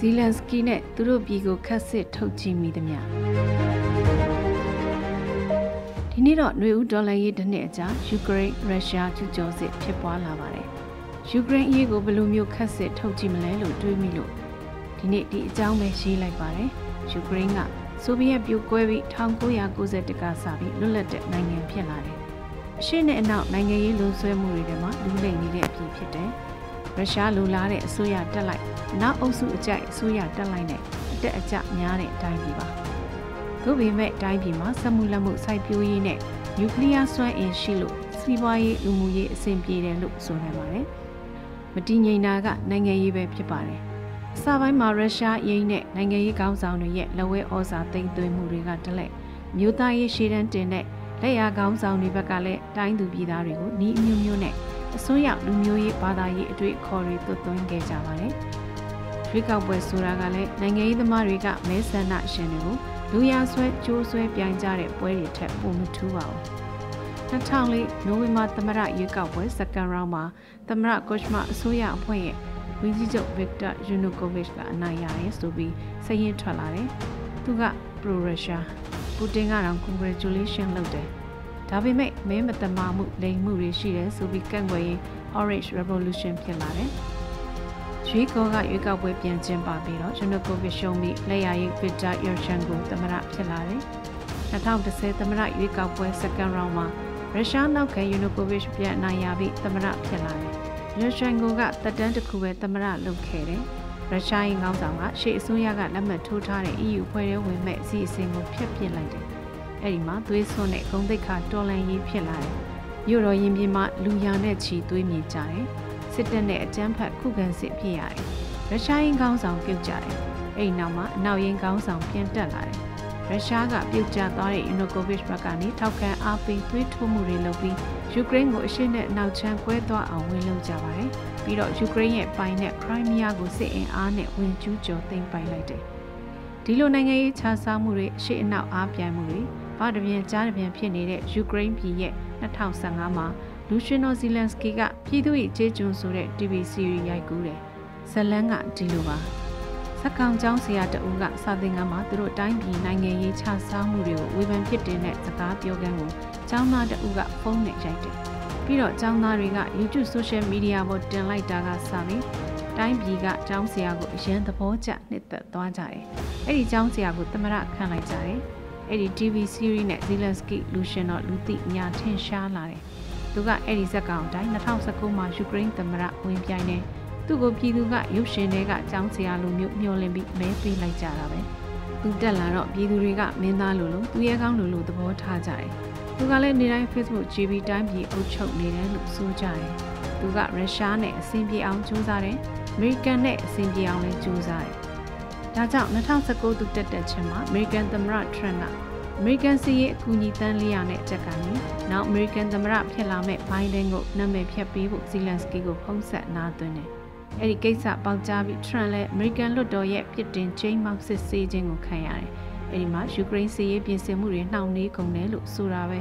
ဇီလန်စကီနဲ့သူတို့ပြည်ကိုခတ်စစ်ထုတ်ကြည့်မိသည်များဒီနေ့တော့ຫນွေဦးဒေါ်လာရေးတစ်နှစ်အကြာယူကရိန်းရုရှားကျူးကျော်စစ်ဖြစ်ပွားလာပါတယ်ယူကရိန်းအရေးကိုဘယ်လိုမျိုးခတ်စစ်ထုတ်ကြည့်မလဲလို့တွေးမိလို့ဒီနေ့ဒီအကြောင်းပဲရေးလိုက်ပါတယ်ယူကရိန်းကဆိုဗီယက်ပြိုကွဲပြီး1991ကစပြီးလွတ်လပ်တဲ့နိုင်ငံဖြစ်လာတယ်အရှေ့နဲ့အနောက်နိုင်ငံရေးလုံဆွဲမှုတွေထဲမှာလူလိမ့်နေတဲ့အဖြစ်ဖြစ်တယ် ရုရှားလိုလားတဲ့အစိုးရတက်လိုက်နောက်အုပ်စုအကြိုက်အစိုးရတက်လိုက်နဲ့အတက်အကျများတဲ့အတိုင်းပြည်ပါသို့ပေမဲ့တိုင်းပြည်မှာစက်မှုလက်မှုစိုက်ပျိုးရေးနဲ့နျူကလ িয়ার စွမ်းအင်ရှိလို့စီးပွားရေးလူမှုရေးအဆင်ပြေတယ်လို့ဆိုနိုင်ပါတယ်မတည်ငြိမ်တာကနိုင်ငံရေးပဲဖြစ်ပါတယ်အစပိုင်းမှာရုရှားရင်းနဲ့နိုင်ငံရေးကောင်းဆောင်တွေရဲ့လက်ဝဲဩဇာသိမ်းသွင်းမှုတွေကတလက်မြို့သားရေးရှေ့တန်းတင်တဲ့လက်ရကောင်းဆောင်တွေဘက်ကလည်းတိုင်းသူပြည်သားတွေကိုဤအမျိုးမျိုးနဲ့ အစွန်းရောက်လူမျိုးရေးဘာသာရေးအတွေ့အခေါ်တွေသွတ်သွင်းခဲ့ကြပါတယ်။ရွေးကောက်ပွဲဆိုတာကလည်းနိုင်ငံရေးသမားတွေကမဲဆန္ဒရှင်တွေကိုလူရဆွဲကြိုးဆွဲပြိုင်ကြတဲ့ပွဲတွေထက်ပိုမထူးပါဘူး။2004နိုဝင်ဘာသမရရွေးကောက်ပွဲ second round မှာသမရကော့ချ်မအစိုးရအဖွဲ့ရဲ့ဝန်ကြီးချုပ်ဗစ်တာယူနိုကိုဗစ်ကအနိုင်ရတယ်ဆိုပြီးစရင်ထွက်လာတယ်။သူက pro Russia ပူတင်ကတော့ congratulation လုပ်တယ်။ ဒါပေမဲ့မဲမတမာမှုလိမ်မှုတွေရှိတယ်ဆိုပြီးကန့်ကွက်ရင် Orange Revolution ဖြစ်လာတယ်။ရွေးကောကရွေးကောက်ပွဲပြန်ကျင်းပပြီးတော့ Yanukovych ရှုံးပြီးလက်ရည် Viktor Yushchenko သမရဖြစ်လာတယ်။2010သမရရွေးကောက်ပွဲ second round မှာရုရှားနောက်ခံ Yanukovych ပြန်အနိုင်ရပြီးသမရဖြစ်လာတယ်။ယူရှန်ကိုကတက်တန်းတစ်ခုပဲသမရလုပ်ခဲ့တယ်။ရုရှားရင်ကောင်းဆောင်ကရှေ့အစိုးရကလက်မှတ်ထိုးထားတဲ့ EU ဖွဲ့ရဲဝင်မဲ့အစီအစဉ်ကိုဖျက်ပစ်လိုက်တယ်။ အဲဒီမှာသွေးစွန်းတဲ့ဂုံတိတ်ခါတော်လန်ရေးဖြစ်လာတယ်။မြို့တော်ရင်ပြင်မှာလူရနဲ့ချီသွေးမြေကြတယ်။စစ်တပ်နဲ့အကြမ်းဖက်ခုခံစစ်ဖြစ်ရတယ်။ရုရှားရင်ကောင်းဆောင်ပြုတ်ကြတယ်။အဲဒီနောက်မှာအနောက်ရင်ကောင်းဆောင်ပြန်တက်လာတယ်။ရုရှားကပြုတ်ကျသွားတဲ့ Yanukovych ဘက်ကနေထောက်ခံအားပေးသွေးထိုးမှုတွေလုပ်ပြီးယူကရိန်းကိုအရှေ့နဲ့အနောက်ချမ်းကွဲသွားအောင်ဝင်လုံကြပါတယ်။ပြီးတော့ယူကရိန်းရဲ့ပိုင်နဲ့ခရိုင်းမီးယားကိုစစ်အင်အားနဲ့ဝင်ကျူးကျော်သိမ်းပိုက်လိုက်တယ်။ဒီလိုနိုင်ငံရေးခြားစားမှုတွေအရှေ့အနောက်အားပြိုင်မှုတွေ ဘာတပြန်ကြားတပြန်ဖြစ်နေတဲ့ယူကရိန်းပြည်ရဲ့2015မှာလူရှင်နိုဇီလန်စကီကပြည်သူ့ရဲ့ကြေးကျွန်ဆိုတဲ့ TV series ရိုက်ကူးတယ်။ဇလန်းကဒီလိုပါ။စက်ကောင်ကျောင်းဆရာတဦးကစာသင်ခန်းမှာသူတို့တိုင်းပြည်နိုင်ငံရေးခြားစားမှုတွေကိုဝေဖန်ဖြစ်တင်တဲ့စကားပြောကန်းကိုကျောင်းသားတဦးကဖုန်းနဲ့ရိုက်တယ်။ပြီးတော့ကျောင်းသားတွေက YouTube Social Media ပေါ်တင်လိုက်တာကစပြီးတိုင်းပြည်ကကျောင်းဆရာကိုအရင်သဘောကျနှစ်သက်သွားကြတယ်။အဲ့ဒီကျောင်းဆရာကိုသမရခံလိုက်ကြတယ်။ အဲ့ဒီ TV series နဲ့ Zelensky လူရှင်တော့လူသိညာထင်ရှားလာတယ်။သူကအဲ့ဒီဇက်ကောင်အတိုင်း2019မှာယူကရိန်းသမရဝင်ပြိုင်နေသူ့ကိုပြည်သူကရုပ်ရှင်တွေကကျောင်းဆရာလိုမျိုးမျှော်လင့်ပြီးမဲပေးလိုက်ကြတာပဲ။သူတက်လာတော့ပြည်သူတွေကမင်းသားလိုလိုသူရဲကောင်းလိုလိုသဘောထားကြတယ်။သူကလည်းနေတိုင်း Facebook GB တိုင်းပြည်အုပ်ချုပ်နေတယ်လို့ဆိုကြတယ်။သူကရုရှားနဲ့အဆင်ပြေအောင်ကြိုးစားတယ်။ American နဲ့အဆင်ပြေအောင်လည်းကြိုးစားတယ်။ ဒါကြောင့်2019သူတက်တက်ချင်းမှာ American သမ္မတ Trump က American စီးရဲ့အကူအညီတန်း400နဲ့တက်ကနေနောက် American သမ္မတဖြစ်လာမဲ့ Biden ကိုနာမည်ဖြတ်ပေးဖို့ Zelensky ကိုဖုံးဆက်နာသွင်းတယ်။အဲ့ဒီကိစ္စပေါက်ကြားပြီး Trump လည်း American လွှတ်တော်ရဲ့ပြစ်တင်ချိန်မောက်စစ်ဆေးခြင်းကိုခံရတယ်။အဲ့ဒီမှာယူကရိန်းစီးရေးပြင်ဆင်မှုတွေနှောင့်နှေးကုန်တယ်လို့ဆိုတာပဲ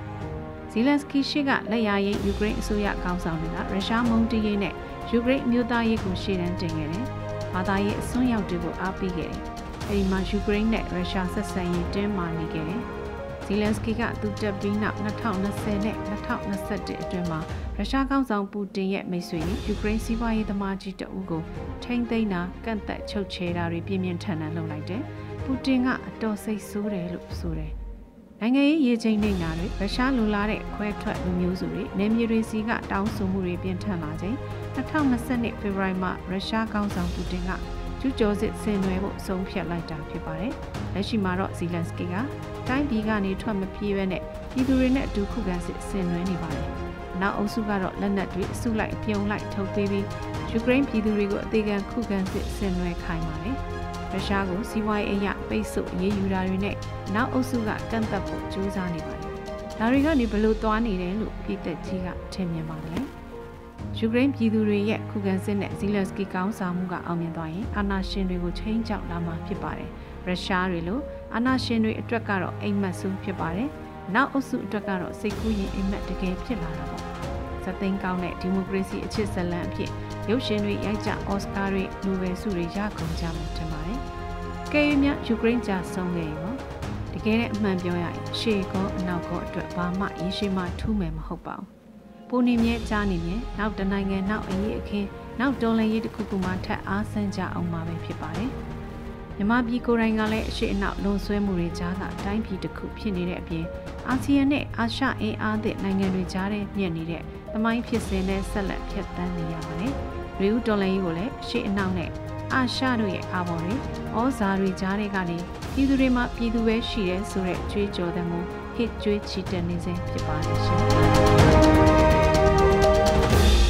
။ဇီလန်စကီရှိကလက်ရရေးယူကရိန်းအစိုးရကောင်းဆောင်တွေကရုရှားမုန်တီးရေးနဲ့ယူကရိန်းမျိုးသားရေးကိုရှေ့တန်းတင်ခဲ့တယ်။ ဘာသာရေးအစွန်းရောက်တွေကိုအားပေးခဲ့တယ်။အဲဒီမှာယူကရိန်းနဲ့ရုရှားဆက်ဆံရေးတင်းမာနေခဲ့တယ်။ဇီလန်စကီကသူတက်ပြီးနောက်2020နဲ့2021အတွင်းမှာရုရှားကောင်းဆောင်ပူတင်ရဲ့မိတ်ဆွေယူကရိန်းစီးပွားရေးသမားကြီးတဦးကိုထိမ့်သိမ်းတာကန့်သက်ချုပ်ချယ်တာတွေပြင်းပြင်းထန်ထန်လုပ်လိုက်တယ်။ပူတင်ကအတော်စိတ်ဆိုးတယ်လို့ဆိုတယ်။ နိုင်ငံရေးရေချိန်နေတာတွေရုရှားလူလာတဲ့ခွဲထွက်လူမျိုးစုတွေနေမြေတွေစီကတောင်းဆိုမှုတွေပြင်းထန်လာချိန်2020ဖေဖော်ဝါရီမှာရုရှားကောင်းဆောင်ပူတင်ကကျူးကျော်စစ်ဆင်နွှဲဖို့ဆုံးဖြတ်လိုက်တာဖြစ်ပါတယ်။လက်ရှိမှာတော့ဇီလန်စကီကတိုင်းပြည်ကနေထွက်မပြေးဘဲနဲ့ပြည်သူတွေနဲ့အတူခုခံစစ်ဆင်နွှဲနေပါတယ်။နောက်အုပ်စုကတော့လက်နက်တွေအစုလိုက်ပြုံလိုက်ထုတ်ပေးပြီးယူကရိန်းပြည်သူတွေကိုအသေးခံခုခံစစ်ဆင်နွှဲခိုင်းပါတယ်။ ရုရှားကိုစီးပွားရေးအရပိတ်ဆို့ရေးယူတာတွေနဲ့နောက်အုပ်စုကကန့်သက်ဖို့ကြိုးစားနေပါတယ်။ဒါတွေကနေဘလို့သွားနေတယ်လို့ပြည်သက်ကြီးကထင်မြင်ပါတယ်။ယူကရိန်းပြည်သူတွေရဲ့ခုခံစစ်နဲ့ဇီလန်စကီကောင်းဆောင်မှုကအောင်မြင်သွားရင်အာဏာရှင်တွေကိုချိန်ချောက်လာမှာဖြစ်ပါတယ်။ရုရှားတွေလိုအာဏာရှင်တွေအတွက်ကတော့အိမ်မက်ဆူဖြစ်ပါတယ်။နောက်အုပ်စုအတွက်ကတော့စိတ်ကူးရင်အိမ်မက်တကယ်ဖြစ်လာတာပေါ့။ဇဇသိန်းကောင်းတဲ့ဒီမိုကရေစီအချစ်ဇလံအဖြစ် ရုပ်ရှင်တွေရိုက်ကြအော်စကာတွေနိုဘယ်ဆုတွေရကုန်ကြမှာထင်ပါတယ်။ကဲ၍များယူကရိန်းကြာဆုံးခဲ့ရောတကယ်တဲ့အမှန်ပြောရရင်ရှေ့ကောအနောက်ကောအတွက်ဘာမှရေရှိမှထူးမယ်မဟုတ်ပါဘူး။ပုံနေမြဲကြားနေမြဲနောက်တနိုင်ငံနောက်အရေးအခင်းနောက်တော်လှန်ရေးတစ်ခုခုမှထပ်အားဆန်းကြအောင်မှာပဲဖြစ်ပါတယ်။မြမပြည်ကိုယ်တိုင်ကလည်းအရှိအနောက်လွန်ဆွဲမှုတွေကြားကတိုင်းပြည်တစ်ခုဖြစ်နေတဲ့အပြင်အာဆီယံနဲ့အာရှအင်အားသည့်နိုင်ငံတွေကြားထဲမြင့်နေတဲ့ သမိုင်းဖြစ်စဉ်နဲ့ဆက်လက်ဖြတ်သန်းနေရပါတယ်။ရီဦးတော်လန်ကြီးကိုလည်းအရှိအနောက်နဲ့အာရှတို့ရဲ့အာဘော်တွေဩဇာတွေကြားတွေကနေပြည်သူတွေမှာပြည်သူပဲရှိတယ်ဆိုတဲ့ကြွေးကြော်တဲ့မှုဟစ်ကြွေးချီတက်နေစေဖြစ်ပါတယ်ရှင်။